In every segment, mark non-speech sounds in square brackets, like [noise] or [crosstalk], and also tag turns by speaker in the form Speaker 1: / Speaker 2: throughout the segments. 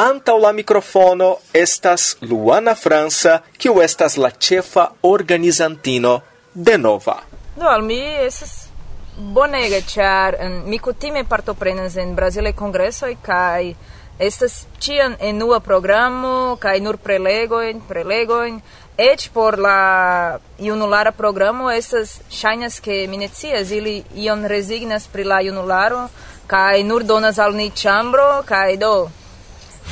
Speaker 1: Anta la microfono estas Luana França, que o estas la chefa organizantino de nova.
Speaker 2: Do al mi estas bonega char mi kutime partoprenas en Brazilaj kongresoj kaj estas ĉiam nua programo kaj nur prelegojn, prelegojn. Eĉ por la junulara programo estas ŝajnas ke mi ne scias ili ion rezignas pri la junularo kaj nur donas al ni ĉambro kaj do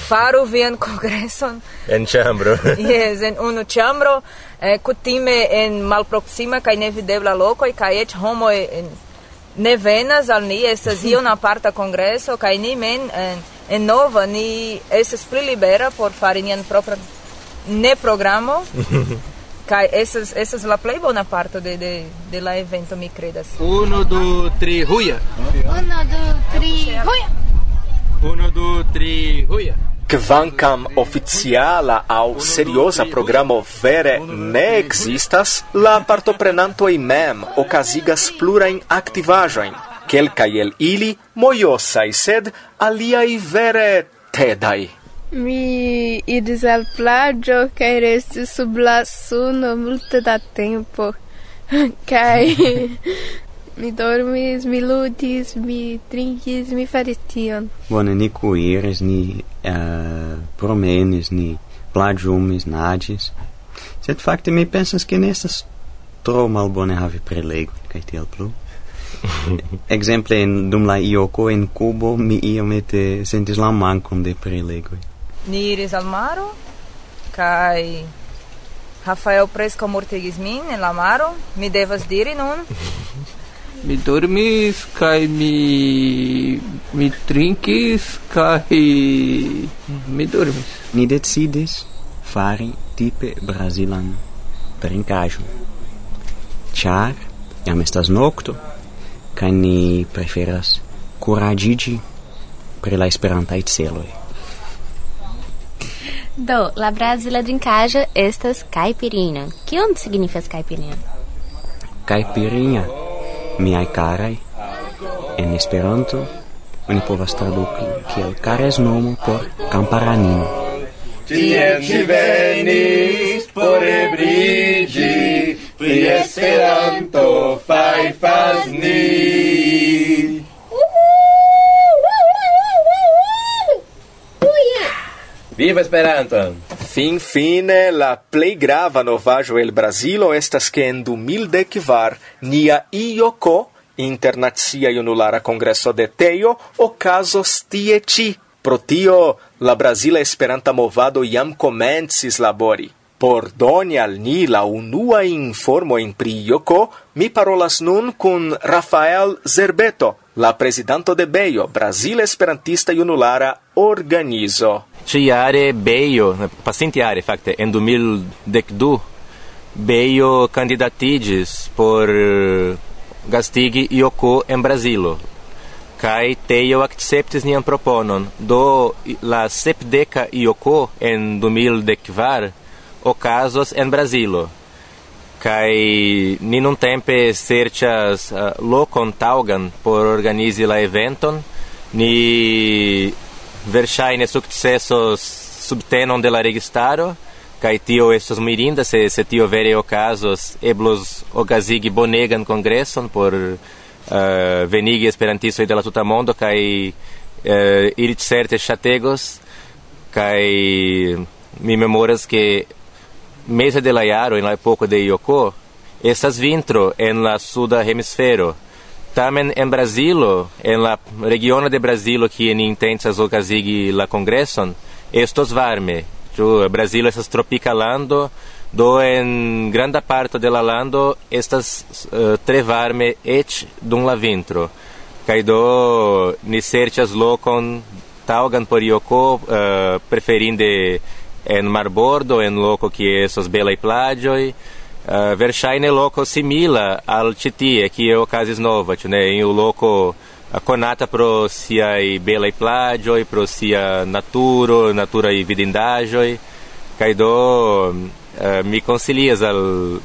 Speaker 2: faru vian congresson
Speaker 3: en chambro [laughs]
Speaker 2: yes en unu chambro eh, kutime en malproxima kaj nevidebla loko kaj eĉ homoj eh, ne venas al ni estas io na [laughs] parta congresso kaj ni men en, eh, en nova ni estas pli libera por fari nian propran ne programo [laughs] Kai esas esas la play bona parto de de de la evento mi credas.
Speaker 3: 1 2 3 huia.
Speaker 4: 1 2 3 huia.
Speaker 3: Uno, du, tri, huia!
Speaker 1: Kvankam oficiala au seriosa programo vere ne existas, la partoprenantoj mem okazigas plurajn aktivaĵojn. Kelkaj el ili mojosaj, sed aliaj vere tedaj.
Speaker 4: Mi iris al plaĝo kaj restis sub la suno multe da tempo. [laughs] kaj Mi dormis, mi ludis, mi trinkis, mi faris tion.
Speaker 5: Bone, ni cuiris, ni uh, promenis, ni plagiumis, nadis. Sed facte mi pensas che nestas estas tro malbone havi prelego, kaj tiel plu. [laughs] Exemple, en, dum la Ioko en Cubo, mi iomete sentis la mancum de prelegoi.
Speaker 2: Ni iris al maro, kai Rafael Presco mortigis min en la maro, mi devas diri nun, [laughs]
Speaker 6: Me Midorimis, cai me Mi trinques, cai. dormis.
Speaker 5: Me decides fari tipe brasilan trincajo. Char, jam estas nocto, kaj ni preferas kuraĝiĝi pri la esperantaj celoj.
Speaker 7: Do, la Brasila drincaja estas caipirinha. Que onde significa caipirinha?
Speaker 5: Caipirinha miai carai, en Esperanto, oni povas traduki kiel cares nomo por kamparanino
Speaker 8: Tien ci venis por ebrigi, pri Esperanto fai fas ni.
Speaker 3: Viva Esperanto!
Speaker 1: Fin fine la plei grava novajo el Brasilo estas que en 2010 nia IOCO, Internacia Junulara Kongreso de Teio, ocasos tie ci. Pro tio la Brasila Esperanta Movado jam komencis labori. Por doni al ni la unua informo en pri IOCO, mi parolas nun kun Rafael Zerbeto, la presidente de Beio, Brasil Esperantista Junulara Organizo
Speaker 3: ciare Beio, pasintiare facte en 2012 Beio candidatigis por eh, gastigi Ioko en brasilo. Kai teio acceptis nian proponon do la sepdeca Ioko en 2012 casos en brasilo. Kai ni non tempe serchas uh, eh, lokon taugan por organizi la eventon ni verŝajne sukcesos subtenon de la registaro kaj tio estos mirinda se se tio vere okazos eblos okazigi bonegan kongreson por uh, venigi esperantistoj de la tuta mondo kaj uh, ili certe ŝategos kaj mi memoras ke mese de la jaro en la epoko de Ioko estas vintro en la suda hemisfero Tamen en Brasilo, en la regiono de Brasilo kie ni intencas okazigi la kongreson, estos varme. Ĉu Brasilo estas tropika lando, do en granda parto de la lando estas uh, tre varme eĉ dum la vintro. Kaj do ni serĉas lokon taŭgan por ioko, uh, eh, preferinde en marbordo, en loko kie estas belaj plaĝoj, uh, verŝajne loko simila al ĉi tie kio okazis nova ĉu ne in loko uh, konata pro siaj belaj plaĝoj pro sia naturo naturaj vidindaĵoj kaj do uh, mi konsilias al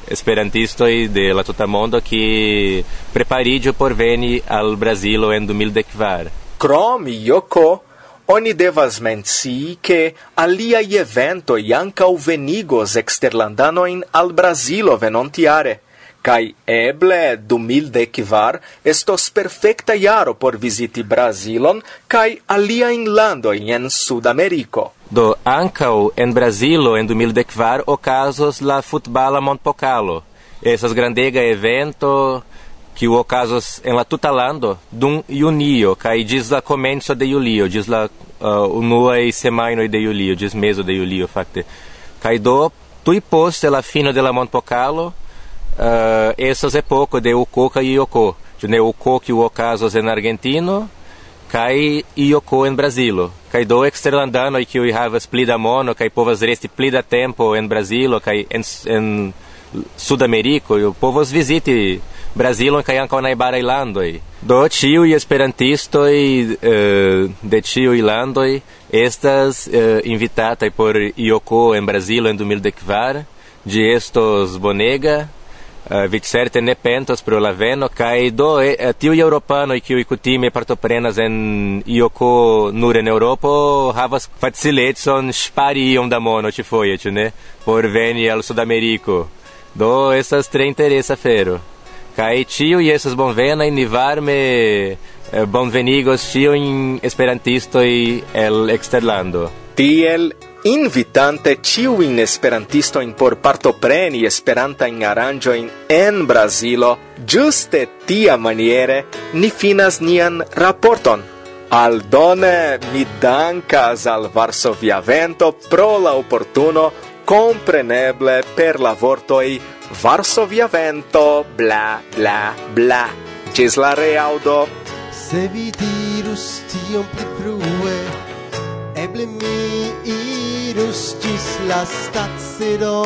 Speaker 3: esperantistoj de la tuta mondo ki prepariĝu por veni al Brazilo en 2014
Speaker 1: Krom Joko Oni devas mencii che alia evento ancau venigos exterlandanoin al Brasilo venontiare, kai eble du mil decvar estos perfecta iaro por visiti Brasilon kai alia in lando in Sud-Americo.
Speaker 3: Do ancau en Brasilo en du mil decvar ocasos la futbala montpocalo. esas grandega evento que o casos en la tuta lando dum junio, kai diz la comenzo de julio, diz la uh, e semaino de julio, diz meso de julio, facte. Kai do tui poste la fino de la Montpocalo, uh, essas epoco de Ucoca e Iocô. Ne Ucoca e o casos en Argentino, kai Iocô en Brasilo. Kai do exterlandano e que o havas pli da mono, kai povas resti pli da tempo en Brasilo, kai en, en Sudamerico, o povos visiti Brasilo kai ankaŭ najbaraj landoj. Do ĉiuj esperantistoj uh, de ĉiuj landoj estas uh, invitataj por IOCO en Brazilo en 2014. Ĝi estos bonega. Uh, vi certe ne pentos pro la veno kaj do eh, tiuj eŭropanoj kiuj kutime partoprenas en IOCO nur en Eŭropo havas facilecon ŝpari iom da mono ĉifoje, ĉu ne? Por veni al Sudameriko. Do estas tre interesa fero. Kaj tio estas bonvena in varme eh, bonvenigos tio in esperantisto el eksterlando.
Speaker 1: Tiel invitante ciu in esperantisto in por partopreni esperanta in aranjo in en Brasilo, giuste tia maniere ni finas nian raporton. Aldone mi dankas al Varsovia Vento pro la opportuno compreneble per la vortoi Varsovia vento bla bla bla. Cis la reaudo.
Speaker 9: Se vi dirus tion pli frue Eble mi irus cis la stazzero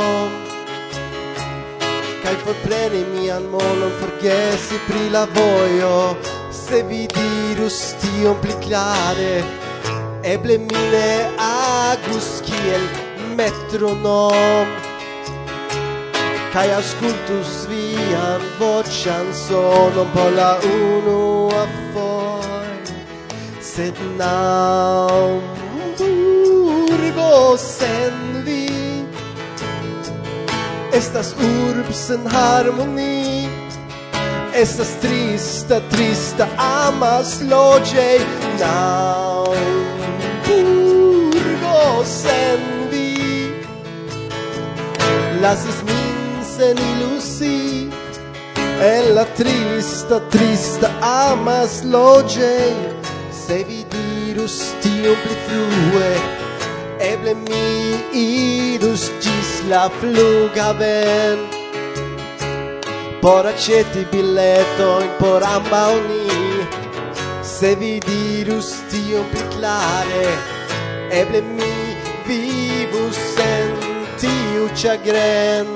Speaker 9: Cai forpreni mian monon forgesi pri la voio Se vi dirus tion pli clare Eble mi ne agus kiel metronom Kaj ascultus vian vocian sonon por la unua foi Sed naum urbo sen vi Estas urb sen harmoni. Estas trista, trista amas loĝej naŭ urbo sen lasis min sen ilusi En la trista, trista amas loge. Se vi dirus tio pli frue Eble mi irus gis la flughaven Por aceti biletojn por amba uni Se vi dirus tio pli clare Eble mi vi più chagrin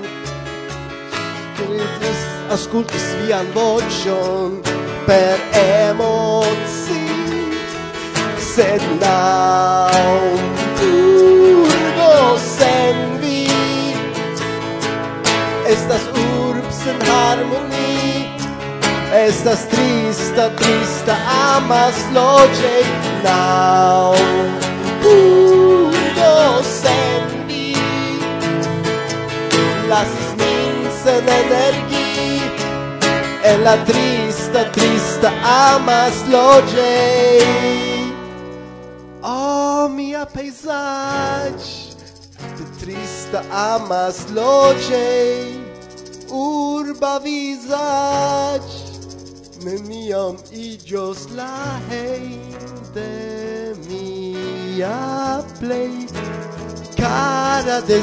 Speaker 9: ascolti vian vocion per emozi sed naum urgo sen vi estas urbs sen harmoni estas trista trista amas loge naum urgo sen lasis min sen energi En la trista, trista amas loge. Oh, mia pejzaĝ De trista amas loge. Urba vizaĝ Neniam iĝos la hejn de mia plej cara de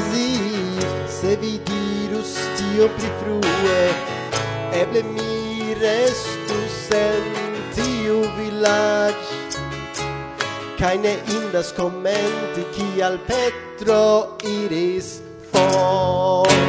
Speaker 9: se vi dirus tio pli frue eble mi restus en tiu vilaĝ. Kaj ne indas komenti kial Petro iris for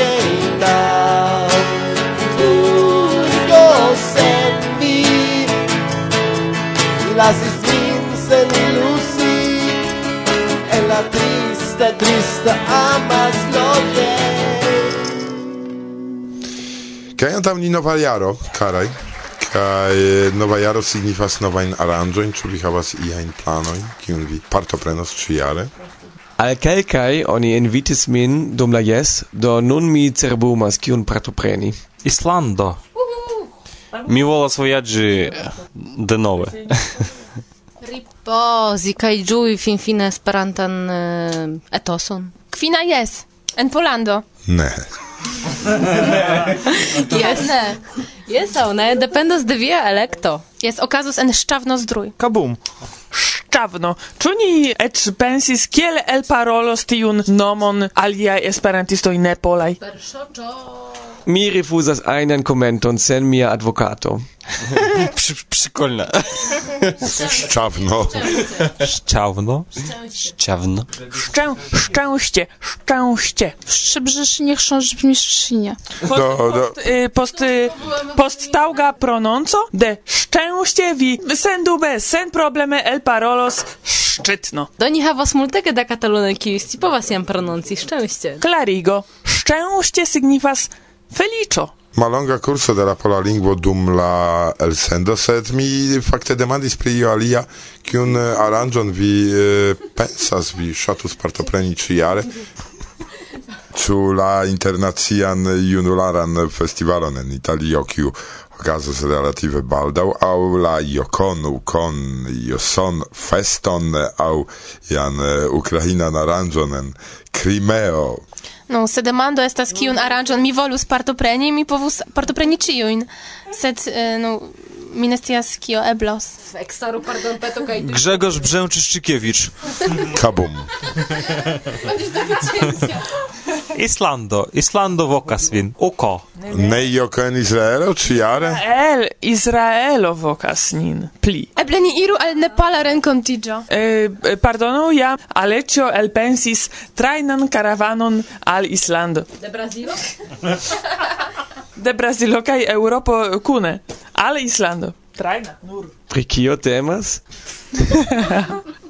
Speaker 9: aceitar Unidos en mí Y las ismins en Lucy En la triste, triste amas lote
Speaker 10: Kaj tam ni nova jaro, karaj, kaj nova jaro signifas novajn aranĝojn, ĉu vi havas iajn planojn, kiun vi partoprenos ĉi jare?
Speaker 11: Al kelkaj oni invitis min dum la jes, do nun mi cerbumas kiun partopreni.
Speaker 12: Islando. Mi volas vojaĝi denove. [laughs]
Speaker 13: Ripozi kaj ĝui finfine Esperantan uh, etoson.
Speaker 4: Kvina jes en Polando.
Speaker 10: Ne. [laughs]
Speaker 13: Jes ne. Jes aŭ ne dependas de via elekto.
Speaker 4: Jes okazus en ŝtavnozdruj.
Speaker 14: Kabum. Szczawno, ĉu ni eĉ pensis kiel elparolos tiun nomon aliaj esperantistoj nepolaj? Perŝoĉo
Speaker 11: Mi rifuzas einen komenton sen mia advokato. [laughs]
Speaker 12: Przykolne.
Speaker 10: Szczawno.
Speaker 12: Szczawno. Szczawno.
Speaker 14: Szczę, szczęście, szczęście.
Speaker 4: Brzmi szczinie.
Speaker 14: Post,
Speaker 10: Do- do-
Speaker 14: post, y, post, y, post tauga prononco de szczęście vi sen dube, sen probleme el parolos szczytno.
Speaker 13: Do ni havas multege da katalunaj, kiuj scipovas jam prononci szczęście.
Speaker 14: Clarigo, szczęście signifas felicio.
Speaker 10: Malonga curso de la pola lingvo dum la elsendo, sed mi fakte demandis pri io alia, kiun eh, aranĝon vi eh, pensas, vi ŝatus partopreni ĉiujare? Ĉu [laughs] la internacian junularan festivalon en Italio, kiu okazos relative baldaŭ, aŭ la Jokon, Ukon, Joson feston, aŭ jan eh, ukrainan aranĝon en Crimeo,
Speaker 4: No, se demando estas kiun aranĝon mi volus partopreni, mi povus partopreni ĉiujn. Sed, eh, no, mi ne scias kio eblos.
Speaker 13: Ekstaru pardonpeto kaj
Speaker 12: Grzegorz Brzęczyszczykiewicz.
Speaker 10: Kabum. [laughs] [laughs]
Speaker 12: Islando. Islando vocas vin. Uko.
Speaker 10: Ne joka en Israelo, ciare?
Speaker 14: El, Israelo vocas nin. Pli.
Speaker 4: Eble ni iru al Nepala rencontigio.
Speaker 14: Eh, pardonu, ja, Alecio el pensis trainan caravanon al Islando.
Speaker 13: De Brazilo? [laughs]
Speaker 14: De Brazilo kaj Europo kune. Al Islando. Traina, nur.
Speaker 11: Pri kio temas? [laughs]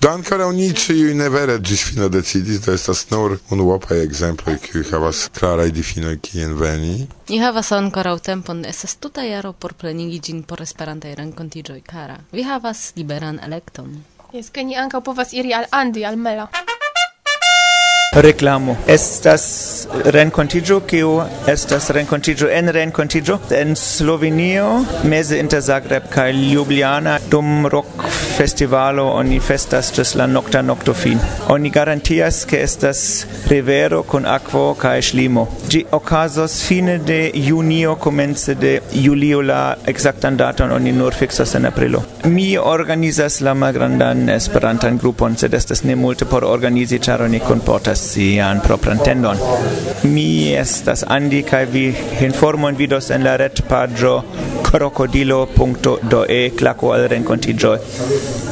Speaker 10: Do ancora oni ciui ne vere gis fino decidis, do estas nur unuopaj ekzemploj, kiuj havas klaraj difinoj kien veni.
Speaker 13: Ni havas ankoraŭ tempon, estas tuta jaro por plenigi ĝin por Esperantaj renkontiĝoj, kara. Vi havas liberan elekton.
Speaker 4: Jes, ke ni ankaŭ povas iri al Andi, al Mela.
Speaker 15: Reklamo. Estas renkontiĝo kiu estas renkontiĝo en renkontiĝo en Slovenio meze inter Zagreb kaj Ljubljana dum rok festivalo oni festas ĝis la nokta nokto fin. Oni garantias ke estas rivero kun akvo kaj ŝlimo. Ĝi okazos fine de junio komence de julio la ekzaktan daton oni nur fiksas en aprilo. Mi organizas la malgrandan Esperantan grupon, sed estas ne multe por organizi ĉar oni kunportas sian propran tendon. Mi estas Andi kaj vi informon vidos en la retpaĝo crocodilo.doe claco al
Speaker 16: rencontigioi.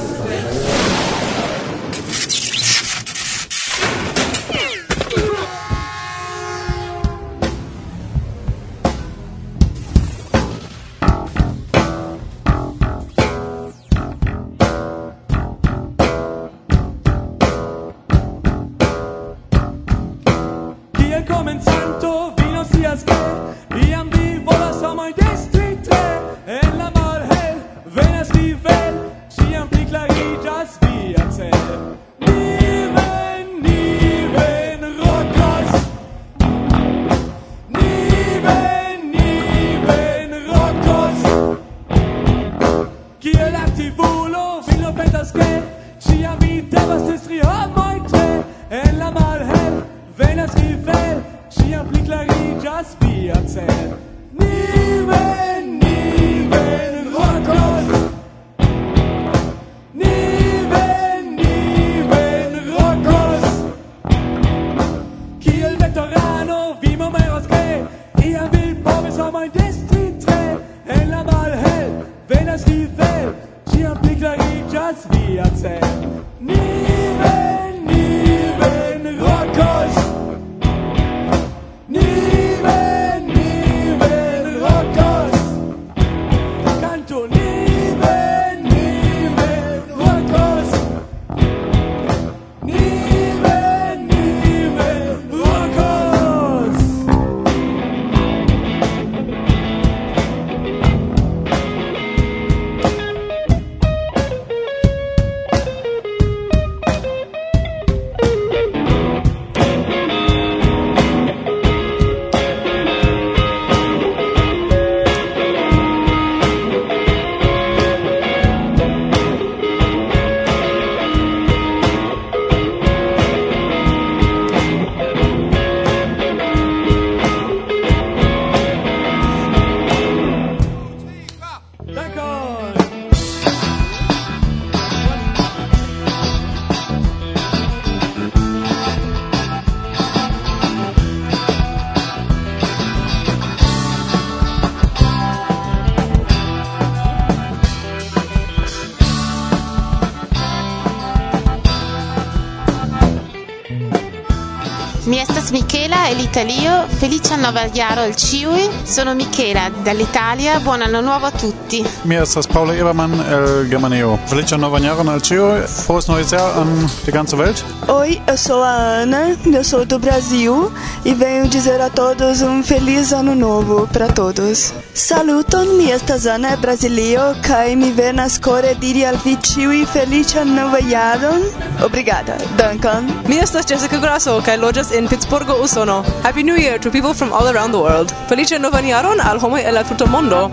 Speaker 16: Estelí Felice nova jaro al ciui. Sono Michela dall'Italia. Buon anno nuovo a tutti.
Speaker 17: Mi estas Paula Ebermann el Germanio. Felice nova jaro al ciui. Frohes neues Jahr an die ganze Welt.
Speaker 18: Oi, eu sou a Ana, eu sou do Brasil e venho dizer a todos um feliz ano novo para todos. Saluton, mi estas Ana, brasilio, kai mi venas core diri al vi ciui felice nova jaron. Obrigada. Dankon.
Speaker 19: Mi estas Jessica Grasso, kai loĝas en Pittsburgho, Usono. Happy New Year to people from all around the world. Felice novan jaron al homoj el la tuta mondo.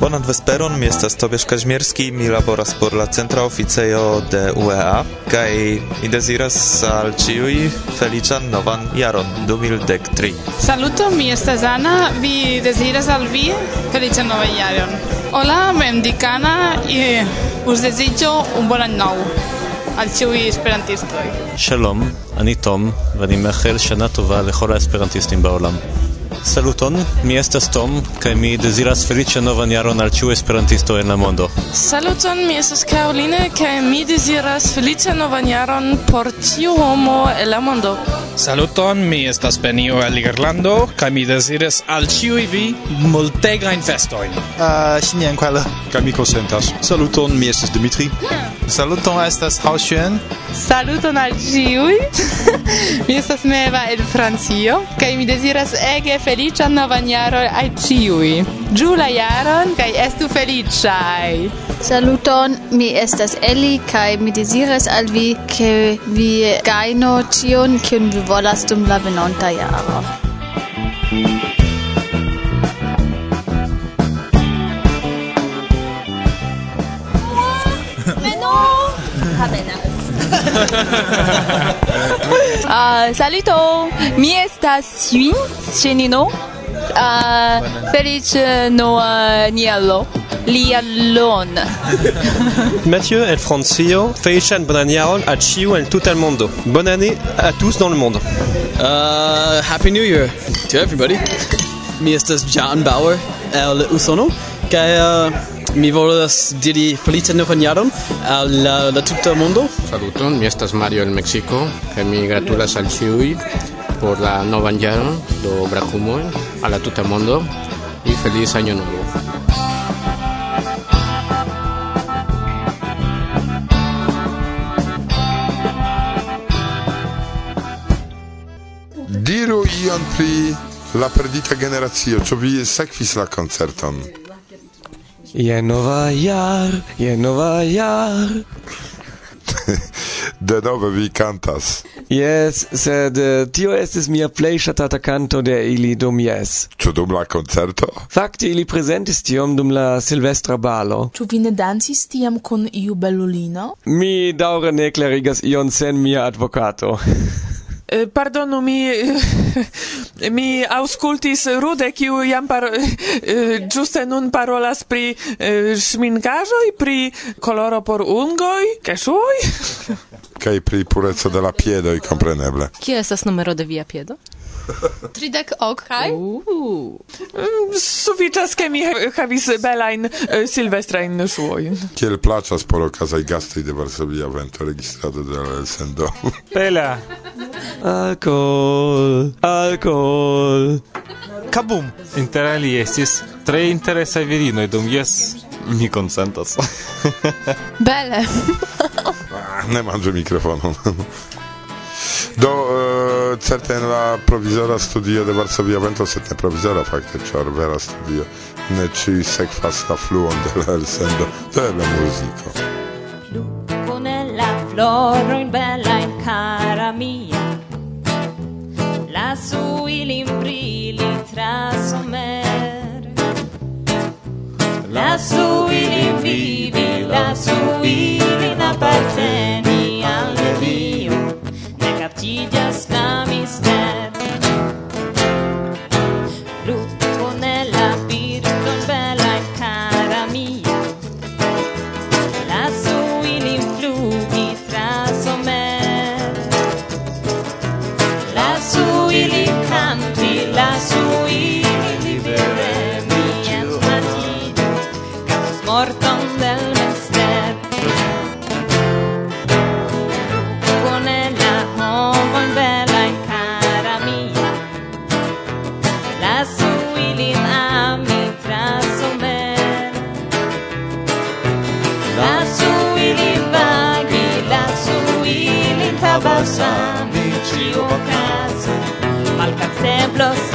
Speaker 20: Bonan vesperon, mi estas Tobiasz Kaźmierski, mi laboras por la Centra Oficejo de UEA, kaj mi deziras al ciui feliĉan novan jaron 2013.
Speaker 21: Saluto, mi estas Ana, vi deziras al vi feliĉan novan jaron. Hola, mem Dicana, i us desitjo un bon any nou. Ĉiuj esperantistoj.
Speaker 22: שלום, אני תום, ואני מאחל שנה טובה לכל האספרנטיסטים בעולם. Saluton, mi estas Tom, kaj mi deziras feliĉan novan jaron al ĉiu esperantisto en la mondo.
Speaker 21: Saluton, mi estas Caroline, kaj mi deziras feliĉan novan jaron por ĉiu homo en la mondo.
Speaker 23: Saluton, mi estas Benio el Irlando, kaj mi deziras al ĉiuj vi multegajn festojn.
Speaker 24: Ah, uh, sinian kuala. Kaj
Speaker 23: mi konsentas.
Speaker 24: Saluton, mi estas Dimitri.
Speaker 23: Saluton, estas Haoxuan.
Speaker 21: Saluton al ĉiuj. [laughs] mi estas Meva el Francio, kaj mi deziras ege feliĉan novan jaron al ĉiuj. Ĝuu la jaron kaj estu feliĉaj.
Speaker 25: Saluton, mi estas Eli kaj mi deziras al vi ke vi gaino ĉion kiun vi volas dum la venonta jaro.
Speaker 26: uh, [laughs] saluto, mi estas Yuin Chenino. Uh, ah, feliz eh, Noa nialo. Lialon. [laughs]
Speaker 22: Mathieu El Francio, Feichan Bonaniaron a Chiu El Tout Mondo. Bonne année à tous dans le monde.
Speaker 27: Uh, Happy New Year to everybody. Mi estas John Bauer El Usono. Kaj uh, mi volas diri feliĉan novan jaron al la, la tuta mondo.
Speaker 28: Saluton, mi estas Mario el Mexico, kaj mi gratulas al ĉiuj por la novan jaron do Brakumoj a la tuta mondo y feliz año nuevo.
Speaker 10: Diru ion pri la perdita generacio, ĉu vi sekvis la koncerton?
Speaker 11: Je nova jar, je nova jar. [laughs]
Speaker 10: de nove vi cantas.
Speaker 11: Yes, sed uh, tio estis mia plej ŝatata kanto de ili dum jes.
Speaker 10: Ĉu dum la koncerto?
Speaker 11: Fakte ili prezentis tion dum la Silvestra balo.
Speaker 29: Ĉu vi ne dancis tiam kun iu belulino?
Speaker 11: Mi daŭre ne klarigas ion sen mia advokato. [laughs]
Speaker 14: Eh, pardonu, mi eh, [laughs] mi auscultis rude kiu jam par eh, ĝuste nun parolas pri ŝminkaĵoj, pri koloro por ungoj, kaŝuoj
Speaker 10: kaj pri pureco de la piedoj kompreneble.
Speaker 13: Kie estas numero de via piedo?
Speaker 26: Tridek ok. Kaj? Uh.
Speaker 14: Mm, Sufiĉas ke mi havis belajn silvestrajn ŝuojn.
Speaker 10: Kiel plaĉas por okazaj gastoj de Varsovia vento registrado de la elsendo.
Speaker 12: Bela. [laughs]
Speaker 11: Alkohol. Alkohol.
Speaker 12: Kabum. Interalie estis tre interesaj virinoj dum jes mi konsentas.
Speaker 26: Bele.
Speaker 10: ah, ne że mikrofonu. [laughs] Do, uh, certe en la provizora studio de Varsovia vento sed ne provizora fakte ĉar vera studio. Ne ĉiuj sekvas la fluon de la elsendo de la muziko.
Speaker 30: Plukone la inbala in cara mia Lasu ilin brili tra somer Lasu ilin vivi, lasu ilin aparteni morton del mester Pone la homon bella in cara mia. La suilin a mi traso me La suilin vaghi, la suilin tabasami Ci ocase,
Speaker 31: malcat templos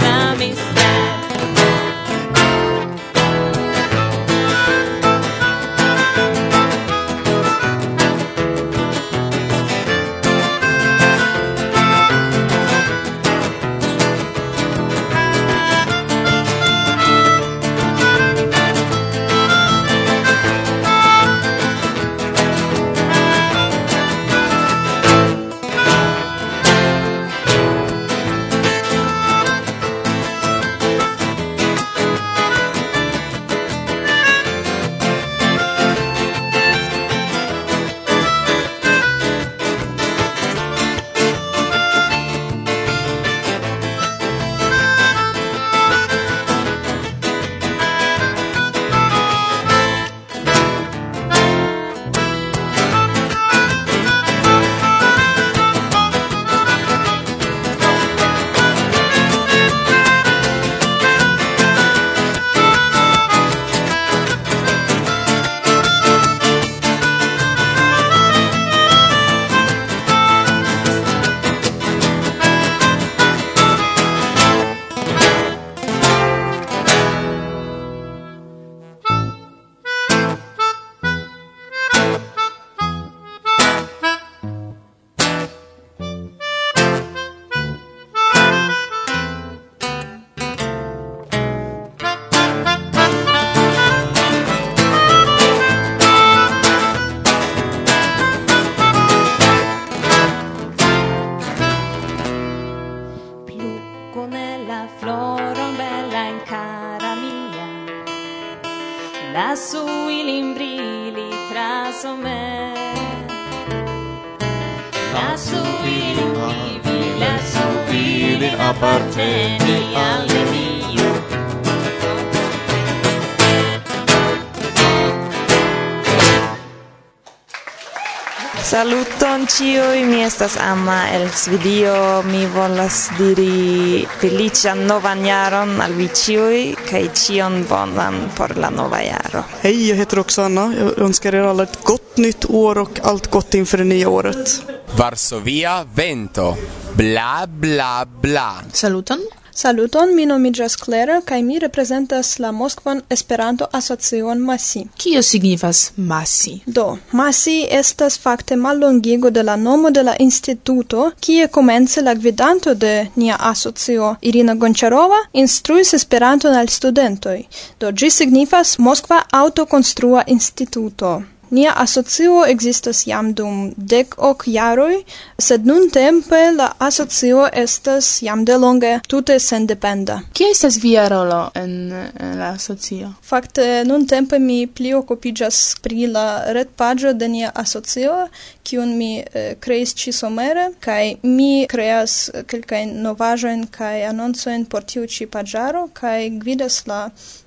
Speaker 31: ciui, mi estas Amma el Svidio, mi volas diri felician novan jaron al vi ciui, kaj cion bonan por la nova jaro.
Speaker 32: Hej, jag heter också Anna. Jag önskar er alla ett gott nytt år och allt gott inför det nya året.
Speaker 33: Varsovia Vento. Bla, bla, bla.
Speaker 29: Saluton.
Speaker 34: Saluton, mi nomigas Clara, kai mi reprezentas la Moskvan Esperanto-Asocion Masi.
Speaker 29: Kio signifas Masi?
Speaker 34: Do, Masi estas fakte mallongigo de la nomo de la instituto, kie komence la gvidanto de nia asocio, Irina Goncharova, instruis Esperanton al studentoj. Do, ĝi signifas Moskva Autokonstrua Instituto. Nia asocio existas jam dum dek ok jaroj, sed nuntempe la asocio estas jam delonge tute sendependa.
Speaker 29: Kia estas via rolo en, en la asocio?
Speaker 34: Fakte nuntempe mi pli okupiĝas pri la retpaĝo de nia asocio, kiun mi eh, kreis ĉi-somere kaj mi kreas kelkajn novaĵojn kaj anoncojn por tiu ĉi paĝaro kaj gvidas la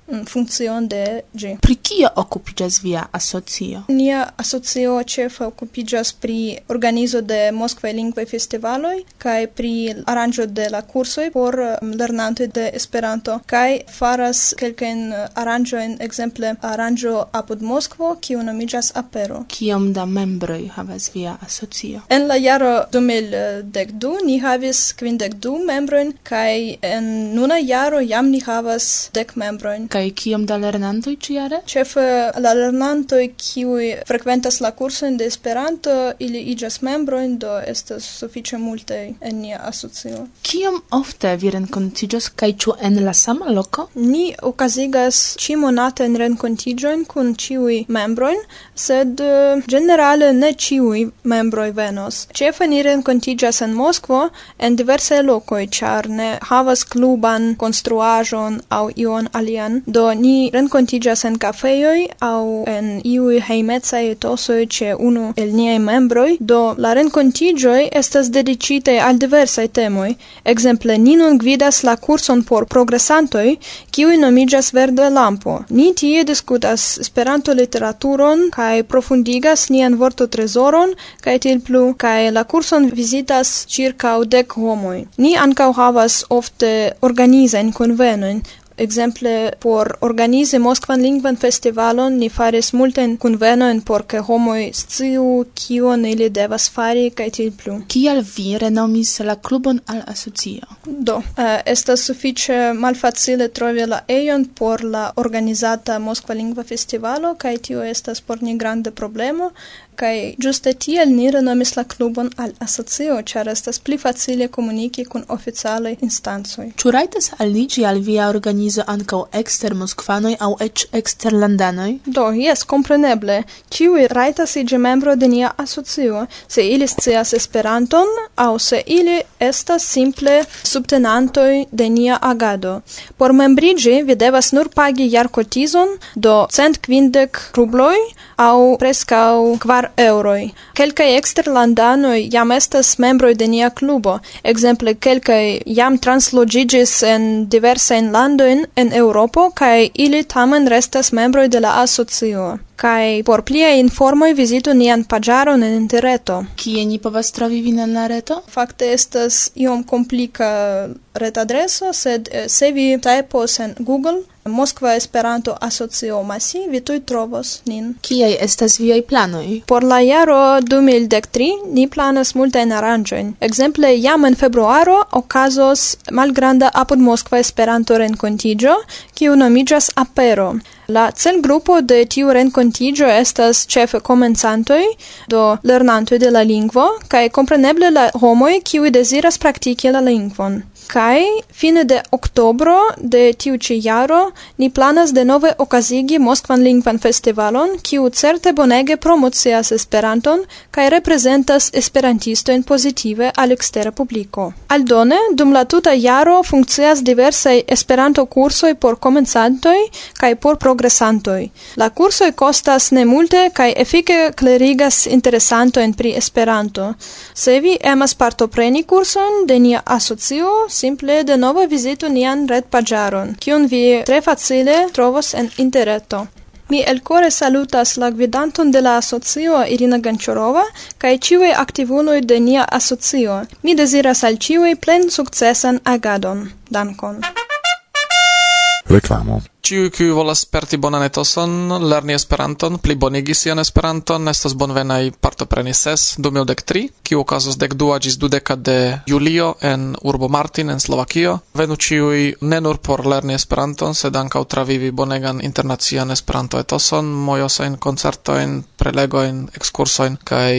Speaker 34: funkcion de ĝi.
Speaker 29: Pri kio okupiĝas via asocio?
Speaker 34: Nia asocio ĉefe okupiĝas pri organizo de Moskvaj lingvaj festivaloj kaj pri aranĝo de la kursoj por um, lernantoj de Esperanto kaj faras kelkajn aranĝojn, ekzemple aranĝo apud Moskvo, kiu nomiĝas Apero.
Speaker 29: Kiom da membroj havas via asocio?
Speaker 34: En la jaro 2012 ni havis kvindek du membrojn kaj en nuna jaro jam ni havas dek membrojn.
Speaker 29: Kai kiom da lernantoj ĉiare?
Speaker 34: Ĉefe la lernantoj kiuj frekventas la kursojn de Esperanto, ili iĝas membrojn, do estas sufiĉe multaj en nia asocio.
Speaker 29: Kiom ofte vi renkontiĝas kaj ĉu en la sama loko?
Speaker 34: Ni okazigas ĉimonate en renkontiĝojn kun ĉiuj membrojn, sed eh, ĝenerale ne ĉiuj membroj venos. Ĉefe ni renkontiĝas en Moskvo en diversaj lokoj, ĉar ne havas kluban konstruaĵon aŭ ion alian Do ni renkontiĝas en kafejoj aŭ en iuj hejmecaj etosoj ĉe unu el niaj membroj, do la renkontiĝoj estas dediĉitaj al diversaj temoj. Ekzemple, ni nun gvidas la kurson por progresantoj, kiuj nomiĝas Verde Lampo. Ni tie diskutas Esperanto-literaturon kaj profundigas nian vortotrezoron kaj tiel plu, kaj la kurson vizitas ĉirkaŭ dek homoj. Ni ankaŭ havas ofte organizajn konvenojn Exemple, por organize Moskvan lingvan festivalon ni faris multen kunvenojn por ke homoi sciu kion ili devas fari kaj tiel plu.
Speaker 29: Kial vi renomis la klubon al asocio?
Speaker 34: Do, uh, estas sufiĉe malfacile trovi la ejon por la organizata Moskva lingva festivalo kaj tio estas por ni granda problemo, Kai giuste tiel ni renomis la klubon al asocio, ĉar estas pli facile komuniki kun oficialaj instancoj.
Speaker 29: Ĉu rajtas aliĝi al via organizo ankaŭ ekster moskvanoj aŭ eĉ eksterlandanoj?
Speaker 34: Do, jes, kompreneble. Ĉiuj rajtas iĝi membro de nia asocio, se ili scias Esperanton aŭ se ili estas simple subtenantoj de nia agado. Por membriĝi vi devas nur pagi jarkotizon, do cent kvindek rubloj aŭ preskaŭ kvar euroi. Kelkaj exterlandanoi jam estas membroi de nia klubo, Exemple, kelkai jam translogigis en diversajn landoin en Europo, kaj ili tamen restas membroi de la asocio. Kai por plia informoj vizitu nian pagiaron en interreto.
Speaker 29: Kie ni povas trovi vin en la reto?
Speaker 34: Fakte estas iom komplika retadreso, sed eh, se vi tajpos en Google Moskva Esperanto Asocio Masi, vi tuj trovos nin.
Speaker 29: Kiaj estas viaj planoj?
Speaker 34: Por la jaro 2013 ni planas multajn aranĝojn. Ekzemple jam en februaro okazos malgranda apud Moskva Esperanto renkontiĝo, kiu nomiĝas Apero. La celgrupo de tiu renkontigio estas ĉefe komencantoj, do lernantoj de la lingvo, kaj kompreneble la homoj kiuj deziras praktiki la lingvon. Kai fine de oktobro de tiu ĉi jaro ni planas denove okazigi Moskvan lingvan festivalon, kiu certe bonege promocias Esperanton kaj reprezentas esperantistojn pozitive al ekstera publiko. Aldone, dum la tuta jaro funkcias diversaj Esperanto-kursoj por komencantoj kaj por progresantoj. La kursoj kostas nemulte kaj efike klerigas interesantojn pri Esperanto. Se vi emas partopreni kurson de nia asocio, simple de novo vizitu nian retpaĝaron, kiun vi tre facile trovos en interreto. Mi elkore salutas la gvidanton de la asocio Irina Gančorova kaj ĉiuj aktivuloj de nia asocio. Mi deziras al ĉiuj plen sukcesan agadon. Dankon.
Speaker 35: Reklamo.
Speaker 36: Ciu kiu volas sperti bonan etoson, lerni Esperanton, pli bonigi sian Esperanton, estas bonvenaj partopreni ses 2013, kiu okazos dek dua gis dudeka de julio en urbo Martin en Slovakio. Venu ĉiuj ne nur por lerni Esperanton, sed ankaŭ travivi bonegan internacian Esperanto etoson, mojosain koncertojn, prelegoin, ekskursojn kaj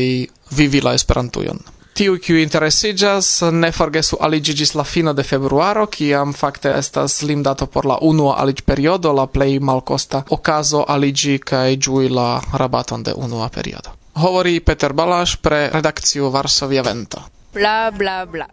Speaker 36: vivi la Esperantujon tiu kiu interesigas ne forgesu aliĝi ĝis la fino de februaro, kiam fakte estas limdato por la unua aliĝperiodo, la plej malkosta okazo aliĝi kaj ĝui la rabaton de unua periodo. Hovori Peter Balaš pre redakciu Varsovia Vento.
Speaker 26: Bla bla bla.